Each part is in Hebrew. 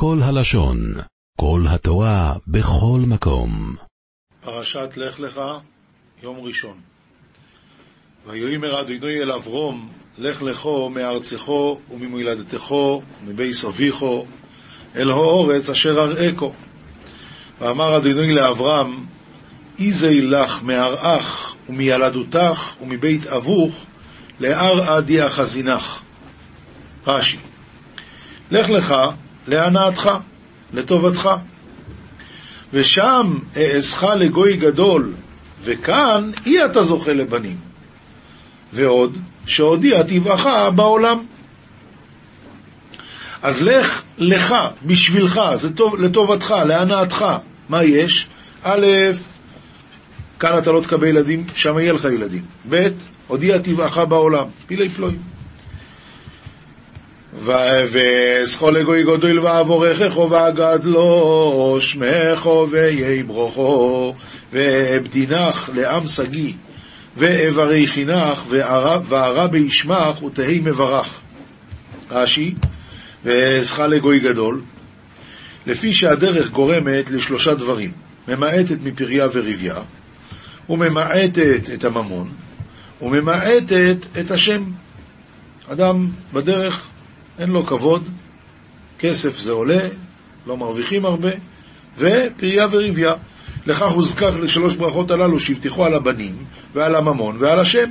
כל הלשון, כל התורה, בכל מקום. פרשת לך לך, יום ראשון. ויאמר אדוני אל אברום, לך לכו מארצךו וממולדתךו ומבייס אביכו אל האורץ אשר אראכו. ואמר אדוני לאברהם, איזי לך מארעך ומילדותך ומבית אבוך לארעא דיאחזינך. רש"י, לך לך להנאתך, לטובתך. ושם אעזך לגוי גדול, וכאן אי אתה זוכה לבנים. ועוד, שהודיע טבעך בעולם. אז לך לך, בשבילך, זה טוב, לטובתך, להנאתך. מה יש? א', כאן אתה לא תקבל ילדים, שם יהיה לך ילדים. ב', הודיע טבעך בעולם. פילי פלואים. וזכו לגוי גדול ואבורכךו ואגדלו שמךו ויהי ברוכו ואבדינך לעם שגיא ואבריחינך וערה בישמך ותהי מברך. רש"י, וזכה לגוי גדול, לפי שהדרך גורמת לשלושה דברים, ממעטת מפריה ורביה, וממעטת את הממון, וממעטת את השם. אדם בדרך אין לו כבוד, כסף זה עולה, לא מרוויחים הרבה, ופריה ורביה. לכך הוזכר לשלוש ברכות הללו שהבטיחו על הבנים ועל הממון ועל השם.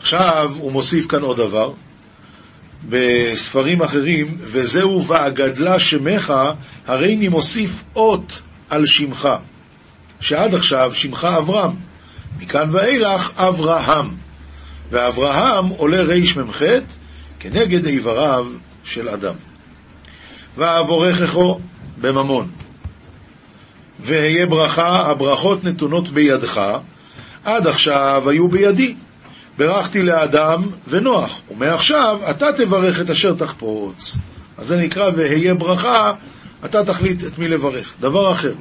עכשיו הוא מוסיף כאן עוד דבר, בספרים אחרים, וזהו ואגדלה שמך, הריני מוסיף אות על שמך, שעד עכשיו שמך אברהם, מכאן ואילך אברהם. ואברהם עולה רמ"ח כנגד איבריו של אדם. ואבורכךו בממון. ואהיה ברכה, הברכות נתונות בידך, עד עכשיו היו בידי. ברכתי לאדם ונוח, ומעכשיו אתה תברך את אשר תחפוץ. אז זה נקרא ואהיה ברכה, אתה תחליט את מי לברך. דבר אחר.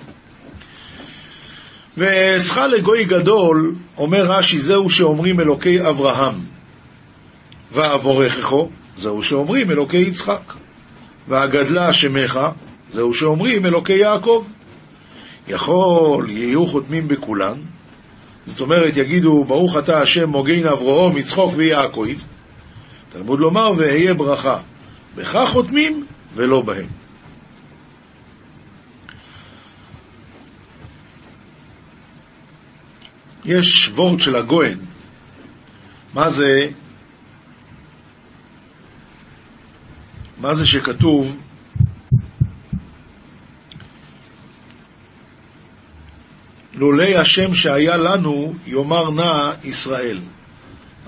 ואעשך לגוי גדול, אומר רש"י, זהו שאומרים אלוקי אברהם. ואבורכךו, זהו שאומרים אלוקי יצחק. והגדלה שמך, זהו שאומרים אלוקי יעקב. יכול, יהיו חותמים בכולן, זאת אומרת, יגידו, ברוך אתה השם מוגן אברהם, יצחוק ויעקב. תלמוד לומר, ואהיה ברכה. בכך חותמים ולא בהם. יש וורד של הגוהן. מה זה? מה זה שכתוב לולי השם שהיה לנו, יאמר נא ישראל.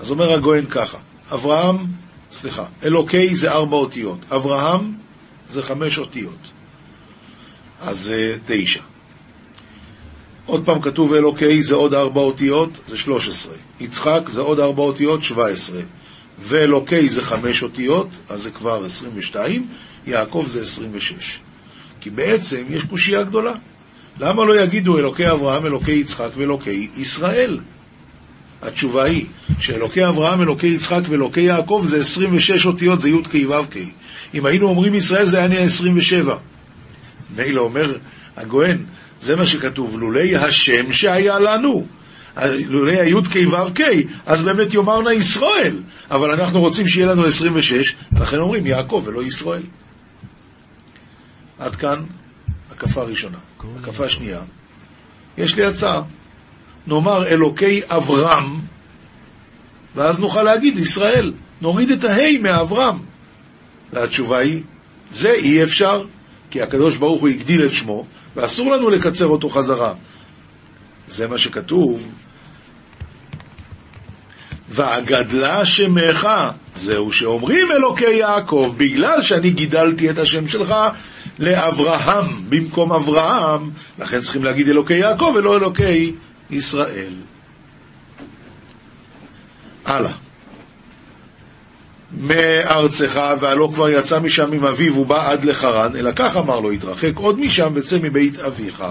אז אומר הגוהן ככה, אברהם, סליחה, אלוקי זה ארבע אותיות, אברהם זה חמש אותיות, אז זה תשע. עוד פעם כתוב אלוקי זה עוד ארבע אותיות, זה שלוש עשרה. יצחק זה עוד ארבע אותיות, שבע עשרה. ואלוקי זה חמש אותיות, אז זה כבר עשרים ושתיים, יעקב זה עשרים ושש. כי בעצם יש פה שיעה גדולה. למה לא יגידו אלוקי אברהם, אלוקי יצחק ואלוקי ישראל? התשובה היא שאלוקי אברהם, אלוקי יצחק ואלוקי יעקב זה 26 אותיות, זה י"ק ו"ק. אם היינו אומרים ישראל זה היה נהיה 27. מילא אומר הגוהן, זה מה שכתוב, לולי השם שהיה לנו. לולי הי"ק ו"ק, אז באמת יאמרנה ישראל, אבל אנחנו רוצים שיהיה לנו 26, לכן אומרים יעקב ולא ישראל. עד כאן הקפה ראשונה. הקפה שנייה, יש לי הצעה. נאמר אלוקי אברהם, ואז נוכל להגיד ישראל. נוריד את ההי מאברהם. והתשובה היא, זה אי אפשר, כי הקדוש ברוך הוא הגדיל את שמו, ואסור לנו לקצר אותו חזרה. זה מה שכתוב. והגדלה שמך, זהו שאומרים אלוקי יעקב, בגלל שאני גידלתי את השם שלך לאברהם במקום אברהם, לכן צריכים להגיד אלוקי יעקב ולא אלוקי ישראל. הלאה. מארצך, והלא כבר יצא משם עם אביו ובא עד לחרן, אלא כך אמר לו, התרחק עוד משם וצא מבית אביך.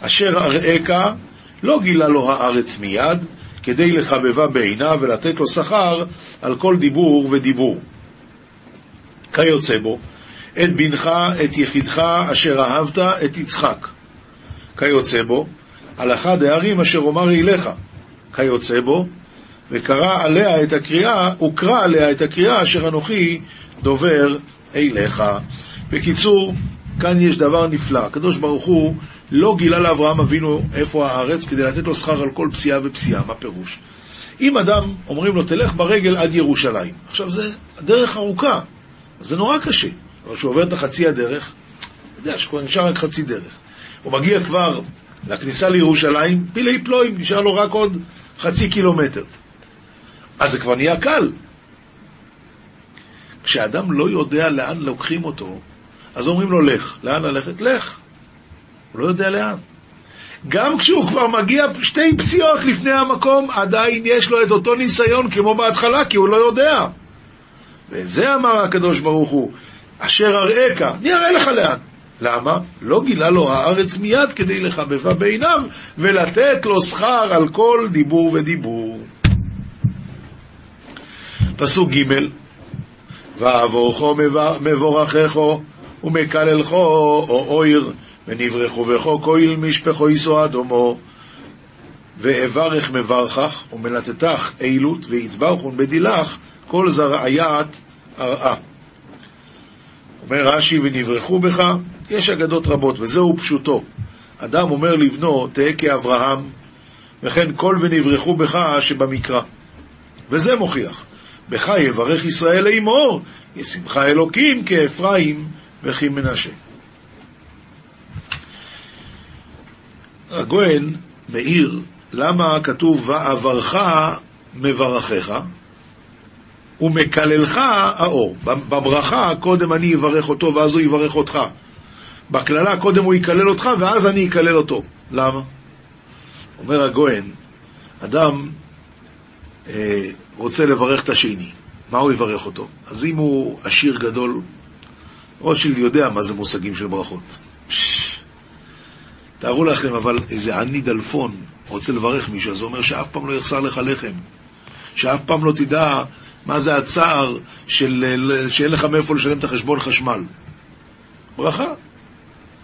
אשר אראך לא גילה לו הארץ מיד, כדי לחבבה בעיניו ולתת לו שכר על כל דיבור ודיבור. כיוצא בו, את בנך, את יחידך, אשר אהבת, את יצחק. כיוצא בו, הלכה דהרים אשר אומר אליך. כיוצא בו, וקרא עליה את הקריאה, וקרא עליה את הקריאה אשר אנוכי דובר אליך. בקיצור, כאן יש דבר נפלא. הקדוש ברוך הוא לא גילה לאברהם אבינו איפה הארץ כדי לתת לו שכר על כל פסיעה ופסיעה. מה פירוש? אם אדם, אומרים לו, תלך ברגל עד ירושלים. עכשיו, זה דרך ארוכה, זה נורא קשה. אבל כשהוא עובר את החצי הדרך, אתה יודע שכבר נשאר רק חצי דרך. הוא מגיע כבר לכניסה לירושלים, פילי פלואים, נשאר לו רק עוד חצי קילומטר. אז זה כבר נהיה קל. כשאדם לא יודע לאן לוקחים אותו, אז אומרים לו לך. לאן ללכת? לך. הוא לא יודע לאן. גם כשהוא כבר מגיע שתי פסיעות לפני המקום, עדיין יש לו את אותו ניסיון כמו בהתחלה, כי הוא לא יודע. וזה אמר הקדוש ברוך הוא, אשר אראך, אני אראה לך לאן. למה? לא גילה לו הארץ מיד כדי לחבבה בעיניו ולתת לו שכר על כל דיבור ודיבור. פסוק ג' ואבוכו מבורכךו ומקללכו או אויר ונברכו בכו כהל משפחו יסו אדומו ואברך מברכך ומלטתך אילות ויתברכון בדילך כל זרעיית ארעה. אומר רש"י ונברכו בך, יש אגדות רבות וזהו פשוטו. אדם אומר לבנו תהא כאברהם וכן כל ונברכו בך שבמקרא. וזה מוכיח. בך יברך ישראל לאמור, ישמחה אלוקים כאפרים וכמנשה. הגויין מאיר למה כתוב ואברך מברכך ומקללך האור. בברכה קודם אני אברך אותו ואז הוא יברך אותך. בקללה קודם הוא יקלל אותך ואז אני אקלל אותו. למה? אומר הגויין, אדם אה, רוצה לברך את השני, מה הוא יברך אותו? אז אם הוא עשיר גדול, רוטשילד יודע מה זה מושגים של ברכות. תארו לכם, אבל איזה עני דלפון רוצה לברך מישהו, אז הוא אומר שאף פעם לא יחסר לך לחם, שאף פעם לא תדע מה זה הצער של, שאין לך מאיפה לשלם את החשבון חשמל. ברכה,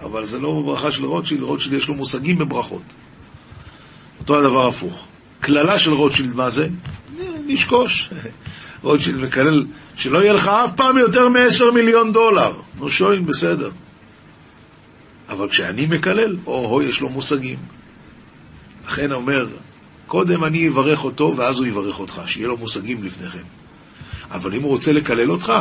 אבל זה לא ברכה של רוטשילד, רוטשילד יש לו מושגים בברכות. אותו הדבר הפוך. קללה של רוטשילד, מה זה? לשקוש. רוטשילד מקלל, שלא יהיה לך אף פעם יותר מ-10 מיליון דולר. נו שוין, בסדר. אבל כשאני מקלל, או-הו, יש לו מושגים. לכן אומר, קודם אני אברך אותו, ואז הוא יברך אותך, שיהיה לו מושגים לפניכם. אבל אם הוא רוצה לקלל אותך,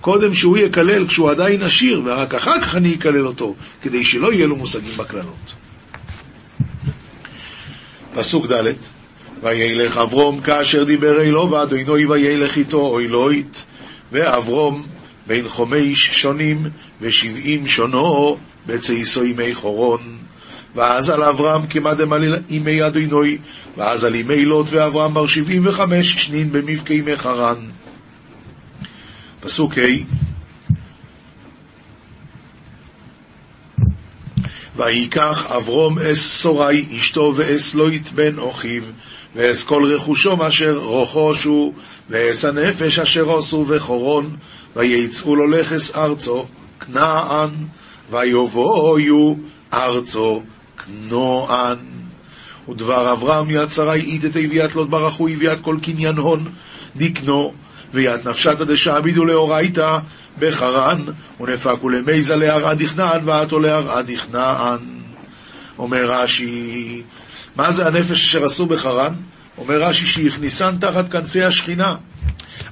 קודם שהוא יקלל כשהוא עדיין עשיר, ורק אחר כך אני אקלל אותו, כדי שלא יהיה לו מושגים בקללות. פסוק ד' וילך אברום כאשר דיבר אלו ואדוני וילך איתו אוי לוית ואברום בין חומש שונים ושבעים שונו בצייסו ימי חורון. ואז על אברהם כמדם על ימי אדוני ואז על ימי לוט ואברהם בר שבעים וחמש שנין במבכה ימי חרן. פסוק ה' ויקח אברום אס סורי אשתו ואס לוית בן אחיו ואס כל רכושו מאשר רוכושו ואס הנפש אשר עשו וחורון ויצאו לו לכס ארצו כנען ויבואו ארצו כנוען ודבר אברהם יד שרי איתת הביאת לוט ברכו הביאת כל קניין הון דקנו ויד נפשתא דשעבידו לאורייתא בחרן, ונפקו למיזה להרעה דכנען, ועתו להרעה דכנען. אומר רש"י, מה זה הנפש אשר עשו בחרן? אומר רש"י שהכניסן תחת כנפי השכינה.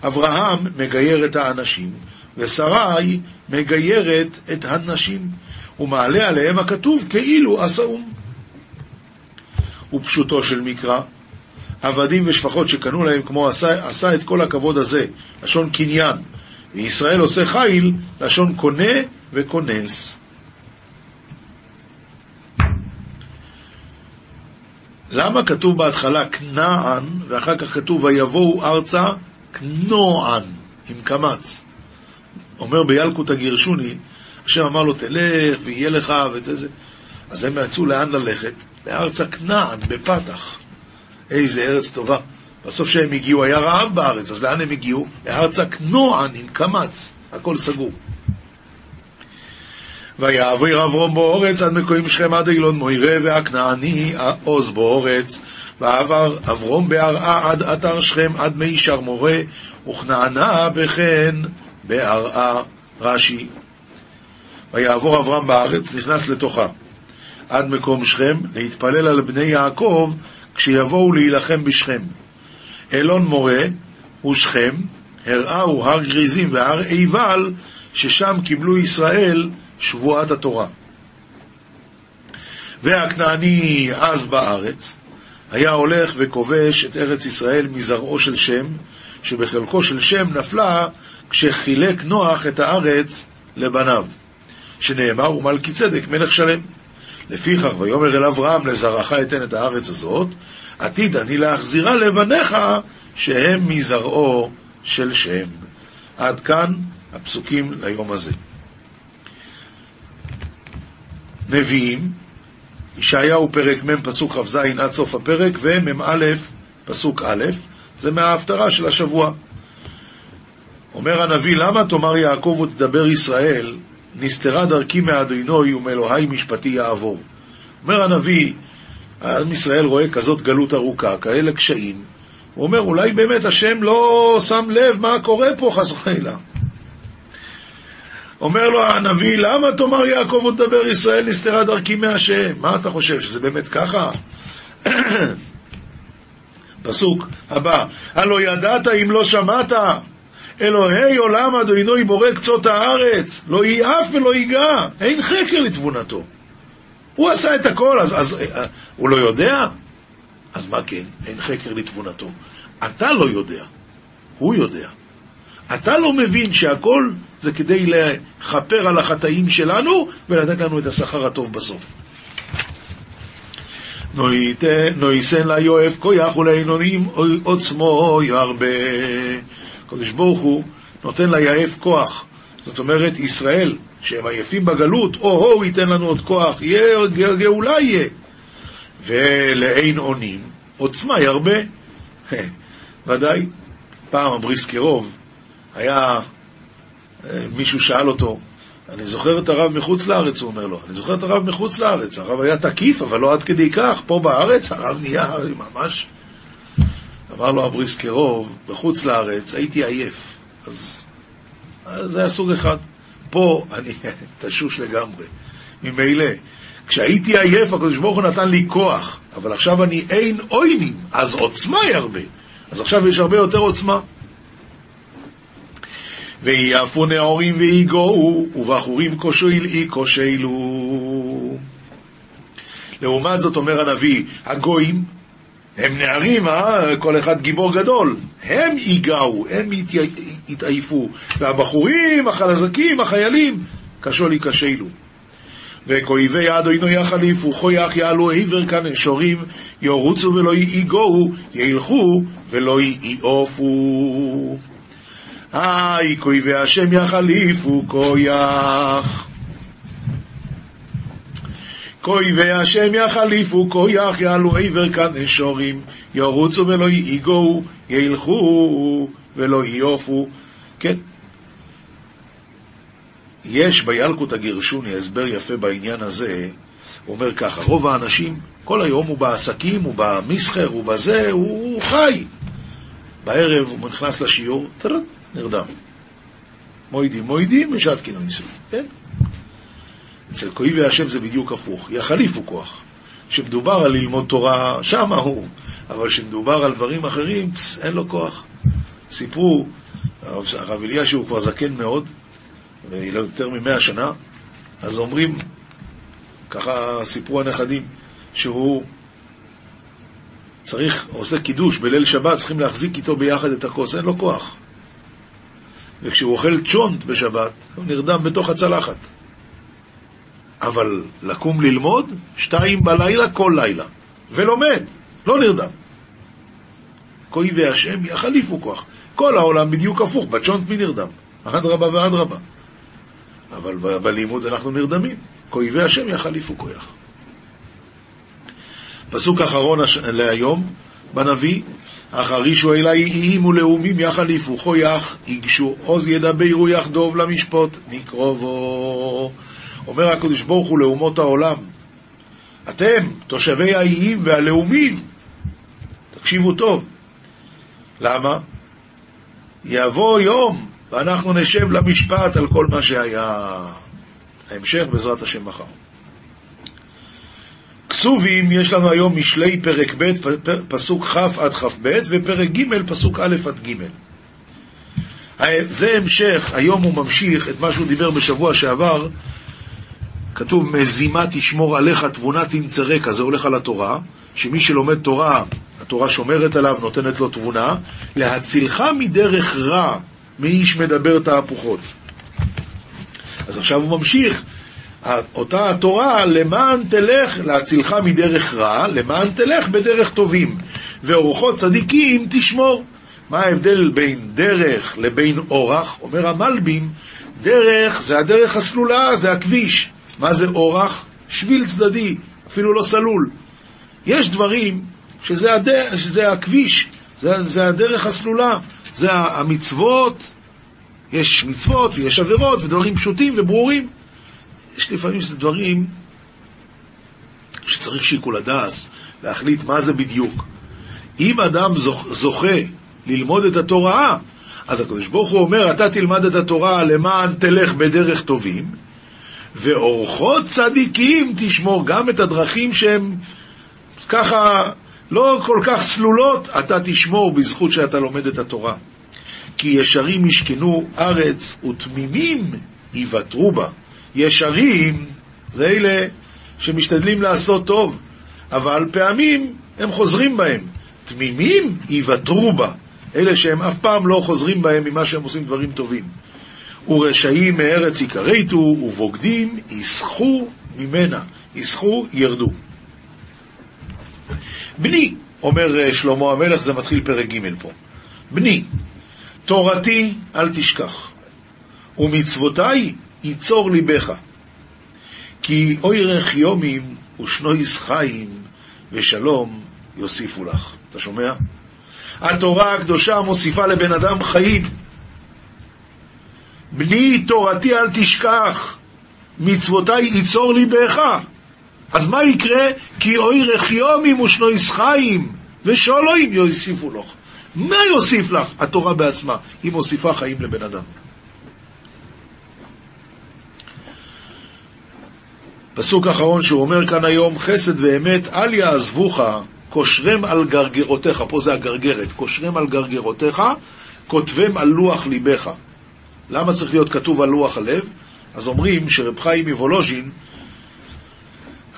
אברהם מגייר את האנשים, ושרי מגיירת את הנשים, ומעלה עליהם הכתוב כאילו עשאום. ופשוטו של מקרא, עבדים ושפחות שקנו להם, כמו עשה, עשה את כל הכבוד הזה, לשון קניין. וישראל עושה חיל, לשון קונה וכונס. למה כתוב בהתחלה כנען, ואחר כך כתוב ויבואו ארצה כנוען, עם קמץ? אומר בילקוט הגירשוני, השם אמר לו תלך ויהיה לך וזה. אז הם יצאו לאן ללכת? לארצה כנען, בפתח. איזה ארץ טובה. בסוף שהם הגיעו היה רעב בארץ, אז לאן הם הגיעו? לארצה כנוען עם קמץ. הכל סגור. ויעביר אברום באורץ עד מקוים שכם עד אילון מוירה והכנעני עוז באורץ ועבר אברום בהרעה עד אתר שכם עד מי מורה וכנענה בכן בהרעה רש"י. ויעבור אברהם בארץ, נכנס לתוכה עד מקום שכם להתפלל על בני יעקב כשיבואו להילחם בשכם. אילון מורה ושכם הראהו הר גריזים והר עיבל ששם קיבלו ישראל שבועת התורה. והכנעני אז בארץ, היה הולך וכובש את ארץ ישראל מזרעו של שם, שבחלקו של שם נפלה כשחילק נוח את הארץ לבניו, שנאמר ומלכי צדק מלך שלם. לפיכך ויאמר אל אברהם לזרעך אתן את הארץ הזאת, עתיד אני להחזירה לבניך שהם מזרעו של שם. עד כאן הפסוקים ליום הזה. נביאים, ישעיהו פרק מ' פסוק כ"ז עד סוף הפרק, ומ"א פסוק א', זה מההפטרה של השבוע. אומר הנביא, למה תאמר יעקב ותדבר ישראל, נסתרה דרכי מאדינוי ומאלוהי משפטי יעבור. אומר הנביא, עם ישראל רואה כזאת גלות ארוכה, כאלה קשיים, הוא אומר, אולי באמת השם לא שם לב מה קורה פה, חס וחלילה. אומר לו הנביא, למה תאמר יעקב ותדבר ישראל נסתרה דרכי מהשם? מה אתה חושב, שזה באמת ככה? פסוק הבא, הלא ידעת אם לא שמעת, אלוהי עולם אדוני בורא קצות הארץ, לא ייעף ולא ייגע, אין חקר לתבונתו. הוא עשה את הכל, אז, אז אה, הוא לא יודע? אז מה כן? אין חקר לתבונתו. אתה לא יודע, הוא יודע. אתה לא מבין שהכל זה כדי לכפר על החטאים שלנו ולתת לנו את השכר הטוב בסוף. נויסן לה יואף כויח ולעינונים עוצמו ירבה. הקדוש ברוך הוא נותן ליעף כוח. זאת אומרת, ישראל, שהם עייפים בגלות, או-הו, ייתן לנו עוד כוח, יהיה, גאולה יהיה. ולעין אונים, עוצמה ירבה. ודאי, פעם הבריסקרוב, היה, מישהו שאל אותו, אני זוכר את הרב מחוץ לארץ, הוא אומר לו. אני זוכר את הרב מחוץ לארץ. הרב היה תקיף, אבל לא עד כדי כך. פה בארץ הרב נהיה ממש... אמר לו הבריסקרוב, בחוץ לארץ הייתי עייף. אז, אז זה היה סוג אחד. פה אני תשוש לגמרי. ממילא, כשהייתי עייף, הקדוש ברוך הוא נתן לי כוח, אבל עכשיו אני אין עוינים, אז עוצמה היא הרבה. אז עכשיו יש הרבה יותר עוצמה. ויעפו נאורים ויגעו, ובחורים כושל אי כושלו. לעומת זאת אומר הנביא, הגויים הם נערים, אה? כל אחד גיבור גדול, הם ייגעו, הם יתעייפו, והבחורים, החלזקים, החיילים, כשול ייכשלו. וכאויבי אדוני יחליפו, כויח יעלו עבר כאן שורים, יורוצו ולא ייגעו, ילכו ולא יעופו. היי, כאויבי השם יחליפו, כויח. כאויבי השם יחליפו, כויח יעלו עבר כאן שורים, ירוצו ולא ייגעו, ילכו ולא יעופו. כן, יש בילקוט הגרשוני הסבר יפה בעניין הזה, הוא אומר ככה, רוב האנשים, כל היום הוא בעסקים, הוא במסחר, הוא בזה, הוא חי. בערב הוא נכנס לשיעור, טרט, נרדם. מוידים מוידים, בשעת כינוי ניסוי, כן? אצל כהי השם זה בדיוק הפוך, יחליפו כוח. כשמדובר על ללמוד תורה, שמה הוא, אבל כשמדובר על דברים אחרים, פס, אין לו כוח. סיפרו, הרב אלישהו כבר זקן מאוד, ולא יותר ממאה שנה, אז אומרים, ככה סיפרו הנכדים, שהוא צריך, עושה קידוש בליל שבת, צריכים להחזיק איתו ביחד את הכוס, אין לו כוח. וכשהוא אוכל צ'ונט בשבת, הוא נרדם בתוך הצלחת. אבל לקום ללמוד, שתיים בלילה כל לילה, ולומד, לא נרדם. כהי השם יחליפו כוח. כל העולם בדיוק הפוך, בצ'ונט מי נרדם? אדרבה ואדרבה. אבל בלימוד אנחנו נרדמים. כאויבי השם יחליפו כוח. פסוק אחרון להיום בנביא, אחרישו אלי איים ולאומים יחליפו חויך, ייגשו עוז ידברו יחדוב למשפוט, נקרובו. אומר הקדוש ברוך הוא לאומות העולם, אתם, תושבי האיים והלאומים, תקשיבו טוב. למה? יבוא יום ואנחנו נשב למשפט על כל מה שהיה. ההמשך בעזרת השם מחר. כסובים, יש לנו היום משלי פרק ב', פסוק כ' עד כ"ב, ופרק ג', פסוק א' עד ג'. זה המשך, היום הוא ממשיך את מה שהוא דיבר בשבוע שעבר, כתוב, מזימה תשמור עליך, תבונה תנצרק, אז זה הולך על התורה, שמי שלומד תורה, התורה שומרת עליו, נותנת לו תבונה, להצילך מדרך רע, מאיש מדבר תהפוכות. אז עכשיו הוא ממשיך, אותה התורה, למען תלך, להצילך מדרך רע, למען תלך בדרך טובים, ואורחות צדיקים תשמור. מה ההבדל בין דרך לבין אורח? אומר המלבים, דרך זה הדרך הסלולה, זה הכביש. מה זה אורח? שביל צדדי, אפילו לא סלול. יש דברים שזה, הדרך, שזה הכביש, זה, זה הדרך הסלולה, זה המצוות, יש מצוות ויש עבירות ודברים פשוטים וברורים. יש לפעמים שזה דברים שצריך שיקול הדס להחליט מה זה בדיוק. אם אדם זוכה ללמוד את התורה, אז הקדוש ברוך הוא אומר, אתה תלמד את התורה למען תלך בדרך טובים, ואורחות צדיקים תשמור גם את הדרכים שהם ככה לא כל כך סלולות, אתה תשמור בזכות שאתה לומד את התורה. כי ישרים ישכנו ארץ ותמימים יוותרו בה. ישרים זה אלה שמשתדלים לעשות טוב, אבל פעמים הם חוזרים בהם. תמימים יוותרו בה. אלה שהם אף פעם לא חוזרים בהם ממה שהם עושים דברים טובים. ורשעים מארץ יקרתו, ובוגדים יסחו ממנה. יסחו, ירדו. בני, אומר אה, שלמה המלך, זה מתחיל פרק ג' פה. בני, תורתי אל תשכח, ומצוותי ייצור ליבך. כי אוירך יומים ושנויס חיים ושלום יוסיפו לך. אתה שומע? התורה הקדושה מוסיפה לבן אדם חיים. בני תורתי אל תשכח, מצוותי ייצור ליבך. אז מה יקרה? כי אוירך יומים ושנויס חיים ושלום יוסיפו לך. מה יוסיף לך? התורה בעצמה. היא מוסיפה חיים לבן אדם. פסוק אחרון שהוא אומר כאן היום, חסד ואמת אל יעזבוך, קושרם על גרגרותיך, פה זה הגרגרת, קושרם על גרגרותיך, כותבם על לוח ליבך. למה צריך להיות כתוב על לוח הלב? אז אומרים שרב חיים מוולוז'ין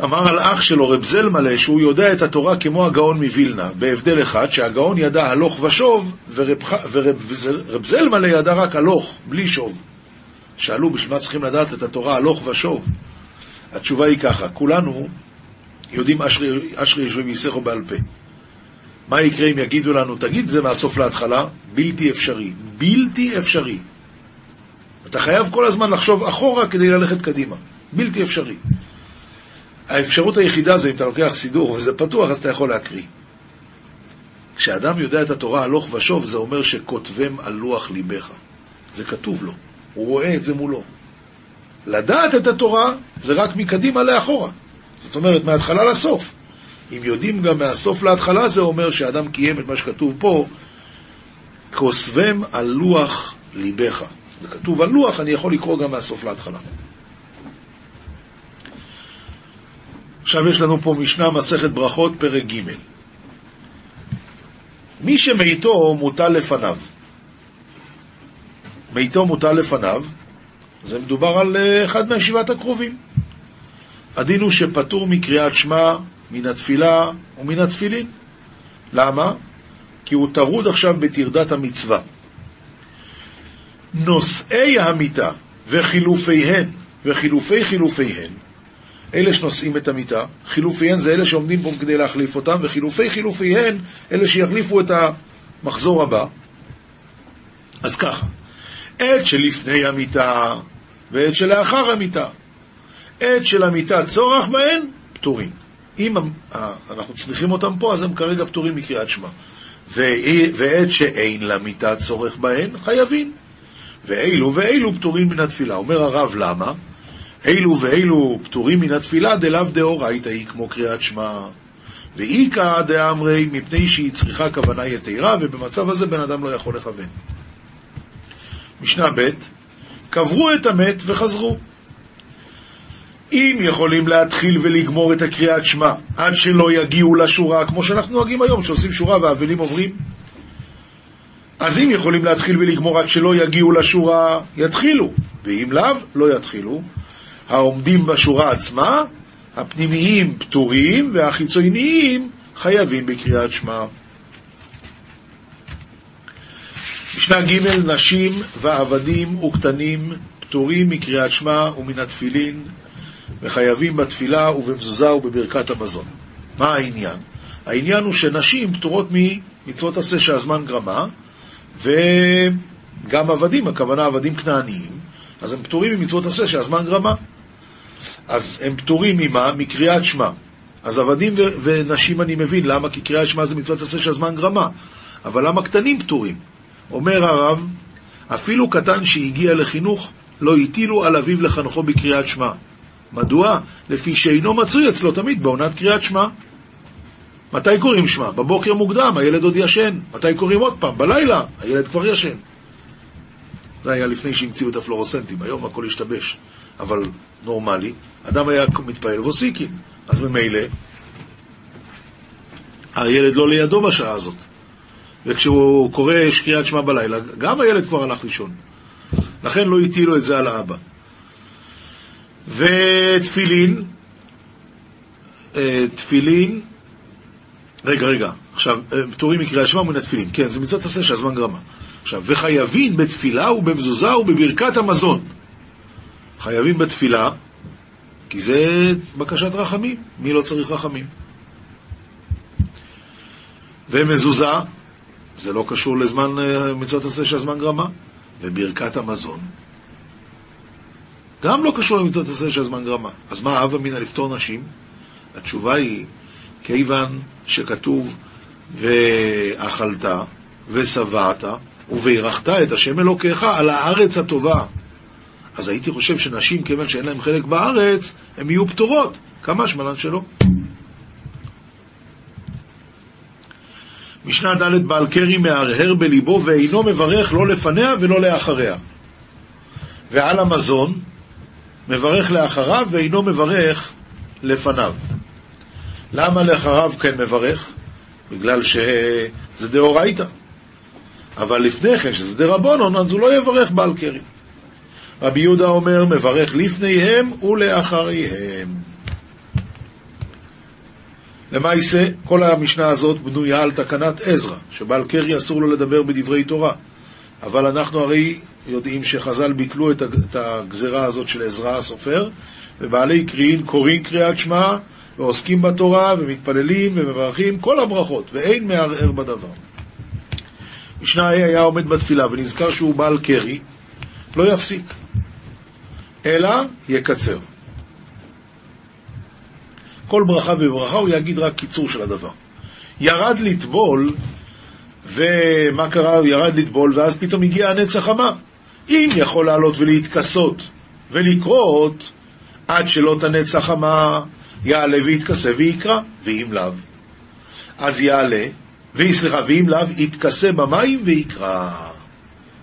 אמר על אח שלו, רב זלמלה, שהוא יודע את התורה כמו הגאון מווילנה, בהבדל אחד, שהגאון ידע הלוך ושוב, ורב, ורב רב זלמלה ידע רק הלוך, בלי שוב. שאלו, בשביל מה צריכים לדעת את התורה הלוך ושוב? התשובה היא ככה, כולנו יודעים אשרי, אשרי יושבי מיסכו בעל פה. מה יקרה אם יגידו לנו, תגיד זה מהסוף להתחלה? בלתי אפשרי. בלתי אפשרי. אתה חייב כל הזמן לחשוב אחורה כדי ללכת קדימה. בלתי אפשרי. האפשרות היחידה זה אם אתה לוקח סידור וזה פתוח, אז אתה יכול להקריא. כשאדם יודע את התורה הלוך ושוב, זה אומר שכותבם על לוח ליבך. זה כתוב לו, הוא רואה את זה מולו. לדעת את התורה זה רק מקדימה לאחורה. זאת אומרת, מההתחלה לסוף. אם יודעים גם מהסוף להתחלה, זה אומר שאדם קיים את מה שכתוב פה, כוסבם על לוח ליבך. זה כתוב על לוח, אני יכול לקרוא גם מהסוף להתחלה. עכשיו יש לנו פה משנה מסכת ברכות, פרק ג' מי שמיתו מוטל לפניו. מיתו מוטל לפניו, זה מדובר על אה, אחד מהשבעת הקרובים. הדין הוא שפטור מקריאת שמע, מן התפילה ומן התפילין. למה? כי הוא טרוד עכשיו בטרדת המצווה. נושאי המיטה וחילופיהן וחילופי חילופיהן אלה שנושאים את המיטה, חילופיהן זה אלה שעומדים פה כדי להחליף אותם, וחילופי חילופיהן אלה שיחליפו את המחזור הבא. אז ככה, עת שלפני המיטה ועת שלאחר המיטה. עת של המיטה צורך בהן, פטורים. אם אנחנו צריכים אותם פה, אז הם כרגע פטורים מקריאת שמע. ועת שאין למיטה צורך בהן, חייבים. ואילו ואילו פטורים מן התפילה. אומר הרב, למה? אילו ואילו פטורים מן התפילה דלאו דאורייתא היא כמו קריאת שמע. ואיכא דאמרי מפני שהיא צריכה כוונה יתרה, ובמצב הזה בן אדם לא יכול לכוון. משנה ב' קברו את המת וחזרו. אם יכולים להתחיל ולגמור את הקריאת שמע עד שלא יגיעו לשורה, כמו שאנחנו נוהגים היום, שעושים שורה והאבלים עוברים, אז אם יכולים להתחיל ולגמור עד שלא יגיעו לשורה, יתחילו, ואם לאו, לא יתחילו. העומדים בשורה עצמה, הפנימיים פטורים והחיצוניים חייבים בקריאת שמע. משנה ג' נשים ועבדים וקטנים פטורים מקריאת שמע ומן התפילין וחייבים בתפילה ובמזוזה ובברכת המזון. מה העניין? העניין הוא שנשים פטורות ממצוות עשה שהזמן גרמה וגם עבדים, הכוונה עבדים כנעניים, אז הם פטורים ממצוות עשה שהזמן גרמה. אז הם פטורים ממה? מקריאת שמע. אז עבדים ונשים אני מבין, למה? כי קריאת שמע זה מצוות עשה שהזמן גרמה. אבל למה קטנים פטורים? אומר הרב, אפילו קטן שהגיע לחינוך, לא הטילו על אביו לחנכו בקריאת שמע. מדוע? לפי שאינו מצוי אצלו תמיד בעונת קריאת שמע. מתי קוראים שמע? בבוקר מוקדם, הילד עוד ישן. מתי קוראים עוד פעם? בלילה, הילד כבר ישן. זה היה לפני שהמציאו את הפלורוסנטים, היום הכל השתבש. אבל נורמלי, אדם היה מתפעל ועוסיקין, אז ממילא הילד לא לידו בשעה הזאת. וכשהוא קורא קריאת שמע בלילה, גם הילד כבר הלך לישון. לכן לא הטילו את זה על האבא. ותפילין, אה, תפילין, רגע, רגע, עכשיו, אה, פטורים מקריאת שמע ומן התפילין, כן, זה מצוות עשה שהזמן גרמה. עכשיו, וחייבים בתפילה ובמזוזה ובברכת המזון. חייבים בתפילה, כי זה בקשת רחמים. מי לא צריך רחמים? ומזוזה, זה לא קשור לזמן אה, מצוות עשה שהזמן גרמה. וברכת המזון, גם לא קשור למצוות עשה שהזמן גרמה. אז מה אב אמינא לפתור נשים? התשובה היא, כיוון שכתוב ואכלת ושבעת וברכת את השם אלוקיך על הארץ הטובה. אז הייתי חושב שנשים, כיוון שאין להן חלק בארץ, הן יהיו פטורות. כמה שמלן שלא? משנה ד' בעל קרי מהרהר בליבו ואינו מברך לא לפניה ולא לאחריה. ועל המזון מברך לאחריו ואינו מברך לפניו. למה לאחריו כן מברך? בגלל שזה דאורייתא. אבל לפני כן, שזה דרבנון, אז הוא לא יברך בעל קרי. רבי יהודה אומר, מברך לפניהם ולאחריהם. למעשה, כל המשנה הזאת בנויה על תקנת עזרא, שבעל קרי אסור לו לדבר בדברי תורה. אבל אנחנו הרי יודעים שחז"ל ביטלו את הגזרה הזאת של עזרא הסופר, ובעלי קריאים קוראים קריאת שמע, ועוסקים בתורה, ומתפללים, ומברכים, כל הברכות, ואין מערער בדבר. משנה ה' היה עומד בתפילה ונזכר שהוא בעל קרי, לא יפסיק, אלא יקצר. כל ברכה וברכה הוא יגיד רק קיצור של הדבר. ירד לטבול, ומה קרה? הוא ירד לטבול, ואז פתאום הגיע הנץ החמה. אם יכול לעלות ולהתכסות ולקרות, עד שלא תנץ החמה, יעלה ויתכסה ויקרא, ואם לאו. אז יעלה, סליחה, ואם לאו, יתכסה במים ויקרא.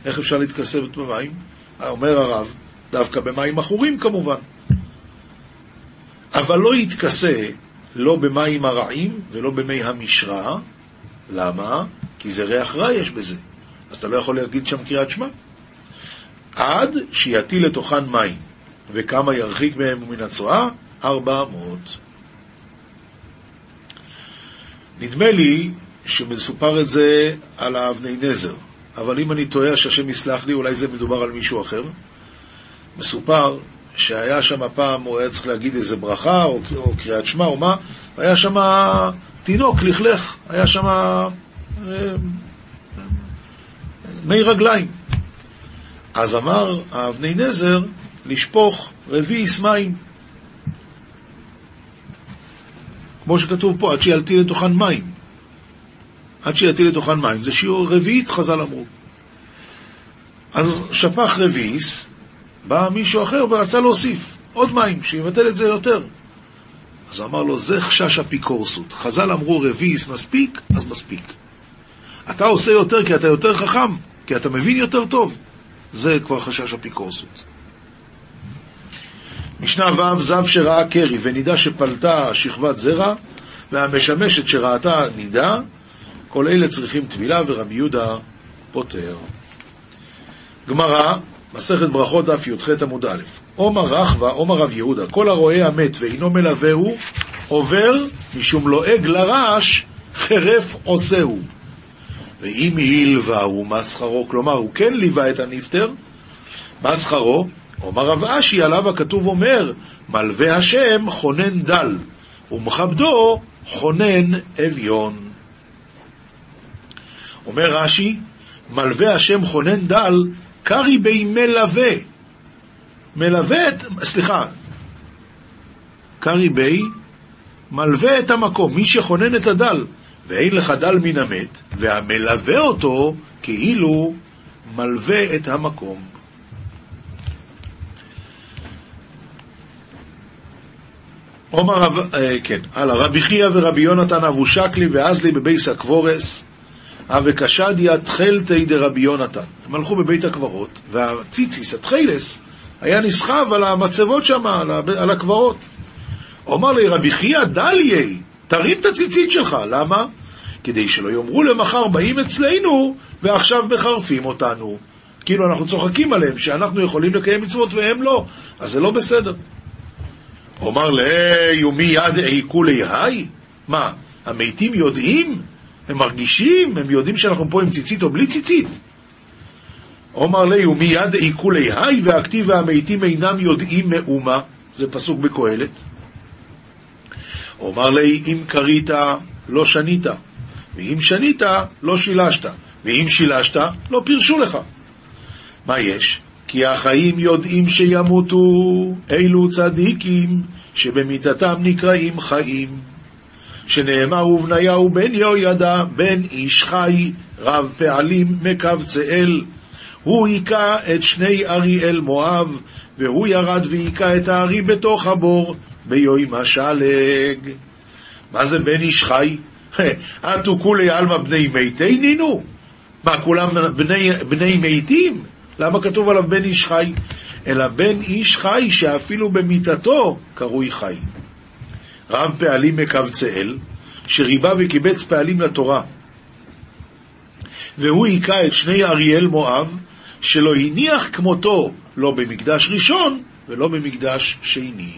איך אפשר להתכסה במים? אומר הרב, דווקא במים עכורים כמובן. אבל לא יתכסה לא במים הרעים ולא במי המשרה. למה? כי זה ריח רע יש בזה. אז אתה לא יכול להגיד שם קריאת שמע. עד שיטיל לתוכן מים. וכמה ירחיק מהם מן הצואה? ארבע מאות. נדמה לי שמסופר את זה על האבני נזר, אבל אם אני טועה, שהשם יסלח לי, אולי זה מדובר על מישהו אחר. מסופר שהיה שם פעם, הוא היה צריך להגיד איזה ברכה, או, או קריאת שמע, או מה, והיה שם תינוק, לכלך, היה שם אה, מי רגליים. אז אמר האבני נזר לשפוך רביעיס מים. כמו שכתוב פה, עד שילתי לתוכן מים. עד שיטיל לתוכן מים. זה שיעור רביעית, חז"ל אמרו. אז שפך רביעיס, בא מישהו אחר ורצה להוסיף עוד מים, שיבטל את זה יותר. אז אמר לו, זה חשש אפיקורסות. חז"ל אמרו רביעיס מספיק, אז מספיק. אתה עושה יותר כי אתה יותר חכם, כי אתה מבין יותר טוב. זה כבר חשש אפיקורסות. משנה ו' זב שראה קרי ונידה שפלטה שכבת זרע והמשמשת שראתה נידה, כל אלה צריכים טבילה ורבי יהודה פותר. גמרא, מסכת ברכות דף י"ח עמוד א', עומר רחבה, עומר רב יהודה, כל הרואה המת ואינו מלווהו, עובר משום לועג לרעש, חרף עושהו. ואם הלווהו, מה שכרו? כלומר, הוא כן ליווה את הנפטר, מה שכרו? אומר רב אשי, עליו הכתוב אומר, מלווה השם חונן דל, ומכבדו חונן אביון. אומר רש"י, מלווה השם חונן דל, קרי בי מלווה. מלווה את, סליחה, קרי בי, מלווה את המקום, מי שכונן את הדל, ואין לך דל מן המת, והמלווה אותו כאילו מלווה את המקום. עומר אה, כן, הלאה, רבי חייא ורבי יונתן אבו שקלי ואזלי בבייס הקבורס, אבקשדיה תכלתי דרבי יונתן. הם הלכו בבית הקברות, והציציס, התכלס, היה נסחב על המצבות שם, על הקברות. אומר לי, רבי חייא דליי, תרים את הציצית שלך, למה? כדי שלא יאמרו למחר באים אצלנו ועכשיו מחרפים אותנו. כאילו אנחנו צוחקים עליהם שאנחנו יכולים לקיים מצוות והם לא, אז זה לא בסדר. אומר לי, ומי יד עיקו ליהי? מה, המתים יודעים? הם מרגישים? הם יודעים שאנחנו פה עם ציצית או בלי ציצית? אומר לי, ומי יד עיקו ליהי והכתיב והמתים אינם יודעים מאומה? זה פסוק בקהלת. אומר לי, אם קרית, לא שנית, ואם שנית, לא שילשת, ואם שילשת, לא פירשו לך. מה יש? כי החיים יודעים שימותו, אלו צדיקים, שבמיתתם נקראים חיים. שנאמר ובניהו בן יהוידע, בן איש חי, רב פעלים מקבצאל. הוא היכה את שני אריאל מואב, והוא ירד והיכה את הארי בתוך הבור, ביום השלג. מה זה בן איש חי? אטו כולי עלמא בני מיתי נינו? מה, כולם בני, בני מתים? למה כתוב עליו בן איש חי? אלא בן איש חי שאפילו במיתתו קרוי חי. רב פעלים מקבצאל, שריבה וקיבץ פעלים לתורה. והוא היכה את שני אריאל מואב, שלא הניח כמותו לא במקדש ראשון ולא במקדש שני.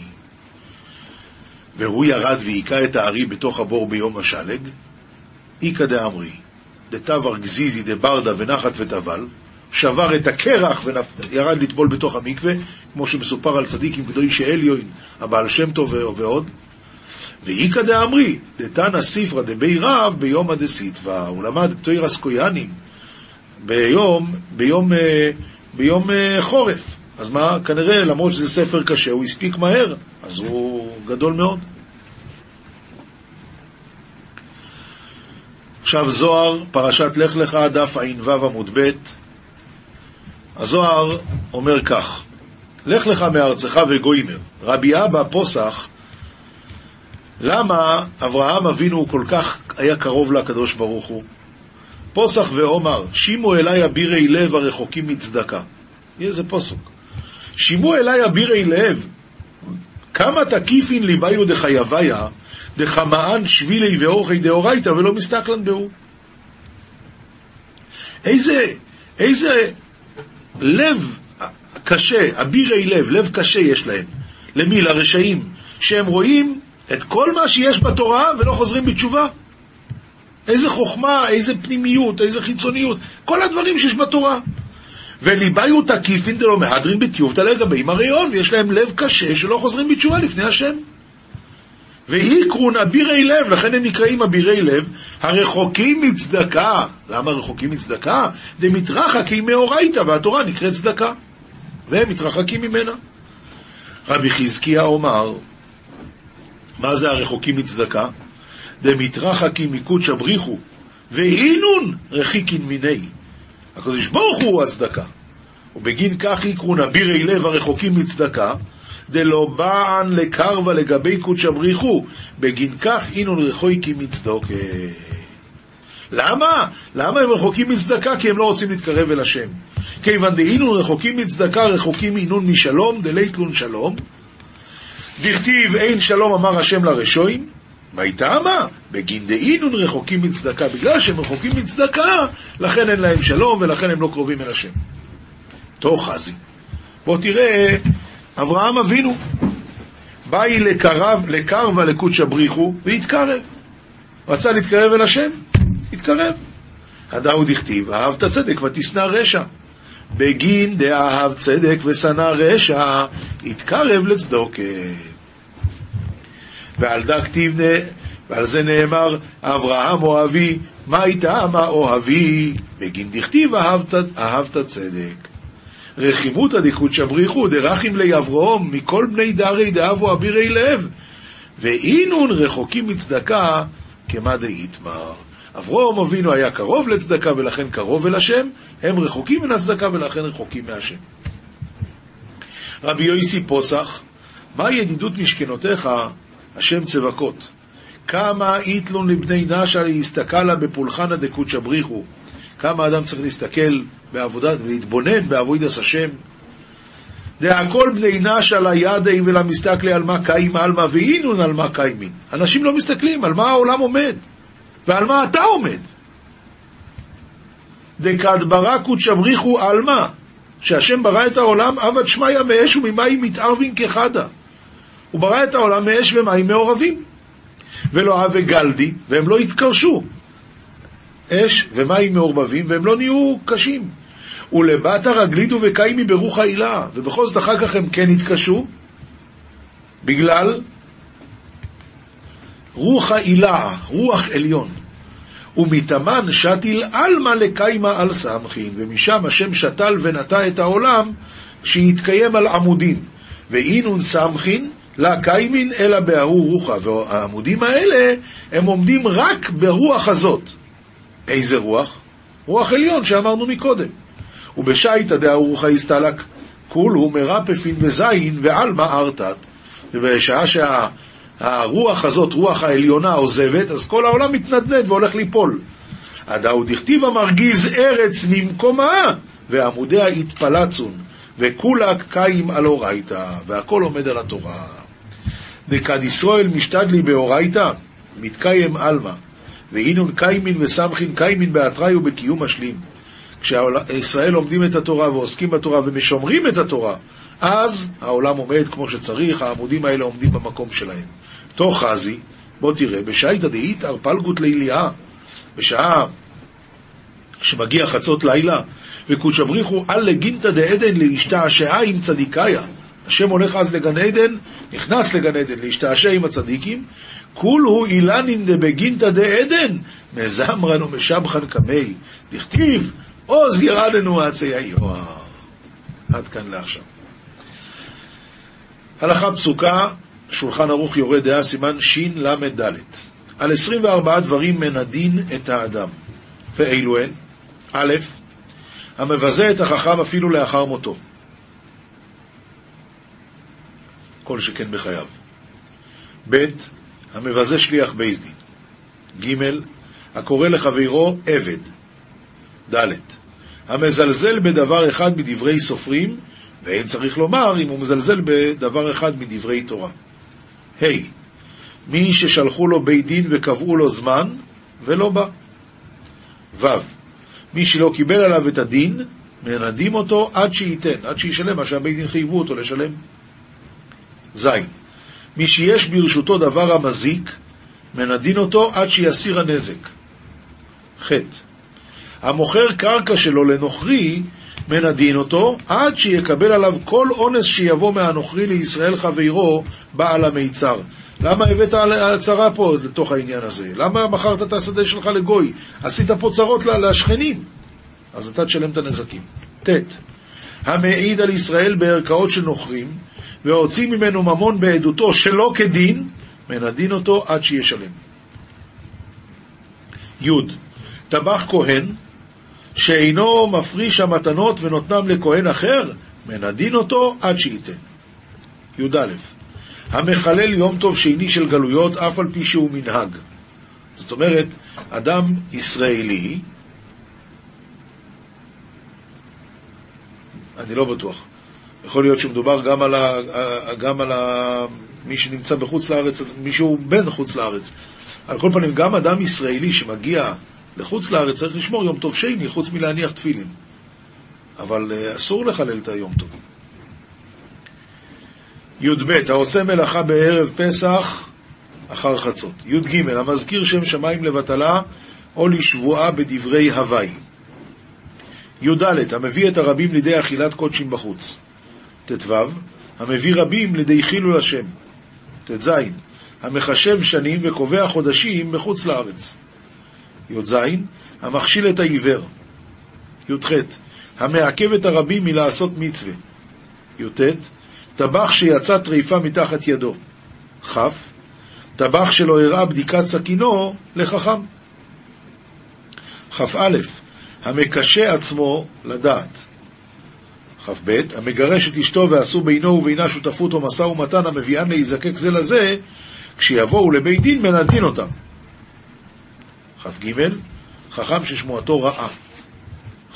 והוא ירד והיכה את הארי בתוך הבור ביום השלג, איכא דאמרי, דתבר גזיזי דברדה ונחת וטבל, שבר את הקרח וירד לטבול בתוך המקווה, כמו שמסופר על צדיקים קדושי עליון, הבעל שם טוב ועוד. ואיכא דאמרי, דתנא ספרא דבי רב ביומא דסיטבא, הוא למד תוירס קויאנים ביום, ביום, אה, ביום אה, חורף. אז מה, כנראה, למרות שזה ספר קשה, הוא הספיק מהר, אז הוא גדול מאוד. עכשיו זוהר, פרשת לך לך, דף ע"ו עמוד ב', הזוהר אומר כך: לך לך מארצך וגוימר. רבי אבא פוסח, למה אברהם אבינו כל כך היה קרוב לקדוש ברוך הוא? פוסח ואומר, שימו אליי אבירי לב הרחוקים מצדקה. איזה פוסוק. שימו אליי אבירי לב, כמה תקיפין ליבאיו דחייביה, דחמאן שבילי ואורחי דאורייתא ולא מסתכלן בהו. איזה, איזה לב קשה, אבירי לב, לב קשה יש להם. למי? לרשעים, שהם רואים את כל מה שיש בתורה ולא חוזרים בתשובה. איזה חוכמה, איזה פנימיות, איזה חיצוניות, כל הדברים שיש בתורה. וליבאיו תקיפין דלא מהדרין בטיובתא לגבי מריון, ויש להם לב קשה שלא חוזרים בתשובה לפני השם. ואיקרון אבירי לב, לכן הם נקראים אבירי לב, הרחוקים מצדקה. למה רחוקים מצדקה? דמתרחקים מאורייתא, והתורה נקראת צדקה. והם מתרחקים ממנה. רבי חזקיה אומר, מה זה הרחוקים מצדקה? דמתרחקים מקודשא בריחו, ואינון רחיקין מיני. הקדוש ברוך הוא הצדקה. ובגין כך יקרו נבירי לב הרחוקים מצדקה, דלא בען לקרבה לגבי קודשא בריחו, בגין כך אינון רחוקי מצדוק. למה? למה הם רחוקים מצדקה? כי הם לא רוצים להתקרב אל השם. כיוון דאינון רחוקים מצדקה, רחוקים אינון משלום, דליתלון שלום. דכתיב אין שלום אמר השם לרשועים, מה איתמה? בגין דאינון רחוקים מצדקה. בגלל שהם רחוקים מצדקה, לכן אין להם שלום ולכן הם לא קרובים אל השם. תוך חזי. בוא תראה, אברהם אבינו, באי לקרב, לקרבה לקודשא בריחו, והתקרב. רצה להתקרב אל השם, התקרב. הדאו דכתיב, אהבת צדק ותשנא רשע. בגין דאהב צדק ושנא רשע, התקרב לצדוקה. ועל דה כתיב, ועל זה נאמר, אברהם אוהבי, מה איתה מה אוהבי? בגין דכתיב אהבת צדק. רחימותא דקודשא בריחו דרכים לי מכל בני דרי דאבו אבירי לב ואינון רחוקים מצדקה כמה דאיתמר. אברום אבינו היה קרוב לצדקה ולכן קרוב אל השם, הם רחוקים מן הצדקה ולכן רחוקים מהשם. רבי יויסי פוסח, מה ידידות משכנותיך, השם צבקות? כמה איתלון לבני נשה להסתכלה בפולחנה דקודשא בריחו כמה אדם צריך להסתכל בעבודת ולהתבונן בעבודת השם. דהכל בני נש על הידי ולמסתכלי על מה קיים עלמא ואינון על מה קיימין. אנשים לא מסתכלים על מה העולם עומד ועל מה אתה עומד. דקד ברא קודשא בריחו עלמא, שהשם ברא את העולם עבד שמיא מאש וממים מתערבין כחדה. הוא ברא את העולם מאש ומים מעורבים. ולא הווה גלדי, והם לא התקרשו. אש ומים מעורבבים, והם לא נהיו קשים. ולבת הרגלידו וקיימי ברוח העילה, ובכל זאת אחר כך הם כן התקשו, בגלל רוח העילה, רוח עליון. ומתאמן שתיל עלמא לקיימה על סמכין, ומשם השם שתל ונטע את העולם שהתקיים על עמודים. ואינון סמכין לה קיימין אלא בהוא רוחה, והעמודים האלה הם עומדים רק ברוח הזאת. איזה רוח? רוח עליון שאמרנו מקודם. ובשייטא דאורחא הסתלק כולהו מרפפין וזין ועלמא ארתת. ובשעה שהרוח הזאת, רוח העליונה, עוזבת, אז כל העולם מתנדנד והולך ליפול. הדאו דכתיב המרגיז ארץ ממקומה, ועמודיה התפלצון, וכולה קיים על אורייתא, והכל עומד על התורה. דכד ישראל משתדלי באורייתא, מתקיים עלמא. ואינון קיימין וסמכין קיימין באתראי ובקיום משלים. כשישראל לומדים את התורה ועוסקים בתורה ומשומרים את התורה, אז העולם עומד כמו שצריך, העמודים האלה עומדים במקום שלהם. תוך חזי, בוא תראה, בשייתא דאית ארפלגות ליליה, בשעה שמגיע חצות לילה, וקודשא בריחו אל לגינתא דעדן להשתעשעה עם צדיקיה. השם הולך אז לגן עדן, נכנס לגן עדן להשתעשע עם הצדיקים, כולהו אילנין דבגינתא דעדן, מזמרן ומשבחן קמי, דכתיב, עוז ירדנו עצי היוהר. עד כאן לעכשיו. הלכה פסוקה, שולחן ערוך יורה דעה, סימן של"ד. על 24 דברים מנדין את האדם. ואילו הן? א', המבזה את החכם אפילו לאחר מותו. כל שכן בחייו. ב', המבזה שליח בייס דין. ג', הקורא לחברו עבד. ד', המזלזל בדבר אחד מדברי סופרים, ואין צריך לומר אם הוא מזלזל בדבר אחד מדברי תורה. ה', מי ששלחו לו בית דין וקבעו לו זמן, ולא בא. ו', מי שלא קיבל עליו את הדין, מנדים אותו עד שייתן, עד שישלם מה שהבית דין חייבו אותו לשלם. ז', מי שיש ברשותו דבר המזיק, מנדין אותו עד שיסיר הנזק. ח. המוכר קרקע שלו לנוכרי, מנדין אותו עד שיקבל עליו כל אונס שיבוא מהנוכרי לישראל חברו, בעל המיצר. למה הבאת הצהרה פה לתוך העניין הזה? למה מכרת את השדה שלך לגוי? עשית פה צרות לשכנים. אז אתה תשלם את הנזקים. ט. המעיד על ישראל בערכאות של נוכרים, והוציא ממנו ממון בעדותו שלא כדין, מנדין אותו עד שישלם. י. טבח כהן, שאינו מפריש המתנות ונותנם לכהן אחר, מנדין אותו עד שייתן. י"א המחלל יום טוב שני של גלויות, אף על פי שהוא מנהג. זאת אומרת, אדם ישראלי, אני לא בטוח. יכול להיות שמדובר גם על, ה, גם על ה, מי שנמצא בחוץ לארץ, מישהו בן חוץ לארץ. על כל פנים, גם אדם ישראלי שמגיע לחוץ לארץ צריך לשמור יום טוב שני, חוץ מלהניח תפילין. אבל uh, אסור לחלל את היום טוב. י"ב, העושה מלאכה בערב פסח אחר חצות. י"ג, המזכיר שם שמיים לבטלה או לשבועה בדברי הוואי. י"ד, המביא את הרבים לידי אכילת קודשים בחוץ. ט"ו, המביא רבים לידי חילול השם. ט"ז, המחשב שנים וקובע חודשים מחוץ לארץ. י"ז, המכשיל את העיוור. י"ח, המעכב את הרבים מלעשות מצווה. י"ט, טבח שיצא טריפה מתחת ידו. כ', טבח שלא הראה בדיקת סכינו לחכם. כ"א, המקשה עצמו לדעת. כ"ב, המגרש את אשתו ועשו בינו ובינה שותפות או משא ומתן המביאן להיזקק זה לזה, כשיבואו לבית דין מנדין אותם. כ"ג, חכם ששמועתו רעה.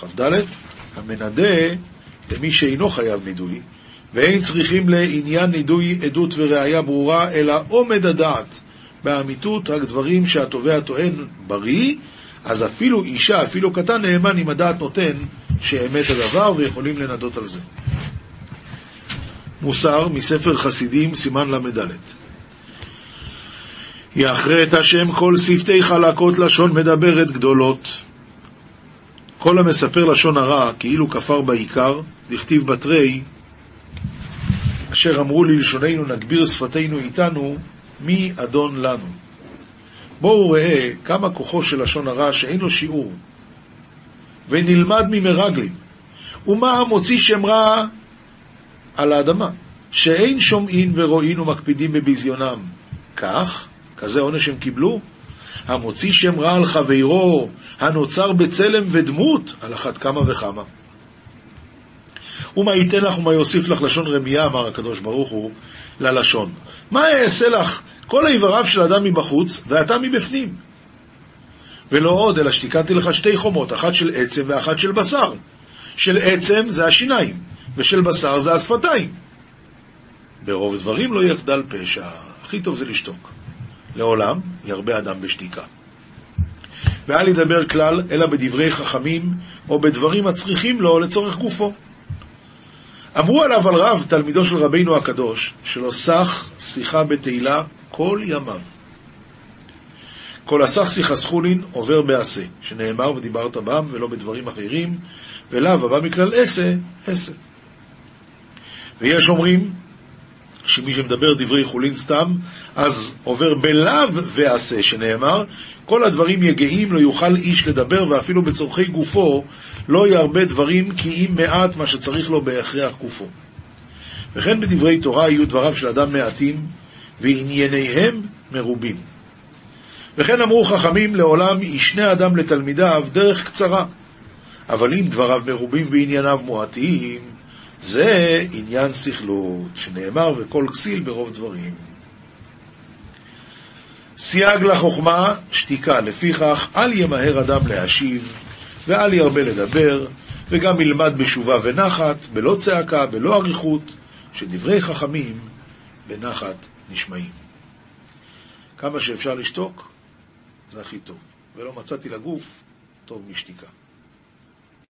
כ"ד, המנדה למי שאינו חייב נידוי, ואין צריכים לעניין נידוי עדות וראייה ברורה, אלא עומד הדעת באמיתות רק דברים שהתובע טוען בריא, אז אפילו אישה, אפילו קטן נאמן אם הדעת נותן שאמת הדבר ויכולים לנדות על זה. מוסר מספר חסידים, סימן ל"ד יאחרת השם כל שפתי חלקות לשון מדברת גדולות. כל המספר לשון הרע כאילו כפר בעיקר, דכתיב בתרי, אשר אמרו ללשוננו נגביר שפתנו איתנו, מי אדון לנו. בואו ראה כמה כוחו של לשון הרע שאין לו שיעור, ונלמד ממרגלים. ומה המוציא שם רע על האדמה, שאין שומעין ורואין ומקפידים בביזיונם. כך, כזה עונש הם קיבלו, המוציא שם רע על חברו, הנוצר בצלם ודמות, על אחת כמה וכמה. ומה ייתן לך ומה יוסיף לך לשון רמייה, אמר הקדוש ברוך הוא, ללשון. מה אעשה לך כל איבריו של אדם מבחוץ, ואתה מבפנים? ולא עוד, אלא שתיקנתי לך שתי חומות, אחת של עצם ואחת של בשר. של עצם זה השיניים, ושל בשר זה השפתיים. ברוב דברים לא יחדל פשע, הכי טוב זה לשתוק. לעולם ירבה אדם בשתיקה. ואל ידבר כלל, אלא בדברי חכמים, או בדברים הצריכים לו לצורך גופו. אמרו עליו על רב, תלמידו של רבינו הקדוש, שלא סח שיחה בתהילה כל ימיו. כל הסך שיחה סחולין עובר בעשה, שנאמר ודיברת בם ולא בדברים אחרים, ולאו הבא מכלל עשה, עשה. ויש אומרים שמי שמדבר דברי חולין סתם, אז עובר בלאו ועשה, שנאמר, כל הדברים יגעים לא יוכל איש לדבר, ואפילו בצורכי גופו לא ירבה דברים, כי אם מעט מה שצריך לו בהכרח גופו. וכן בדברי תורה יהיו דבריו של אדם מעטים, וענייניהם מרובים. וכן אמרו חכמים, לעולם ישנה אדם לתלמידיו דרך קצרה, אבל אם דבריו מרובים וענייניו מועטים, זה עניין סכלות, שנאמר וכל כסיל ברוב דברים. סייג לחוכמה, שתיקה, לפיכך אל ימהר אדם להשיב, ואל ירבה לדבר, וגם ילמד בשובה ונחת, בלא צעקה, בלא אריכות, שדברי חכמים בנחת נשמעים. כמה שאפשר לשתוק, זה הכי טוב. ולא מצאתי לגוף טוב משתיקה.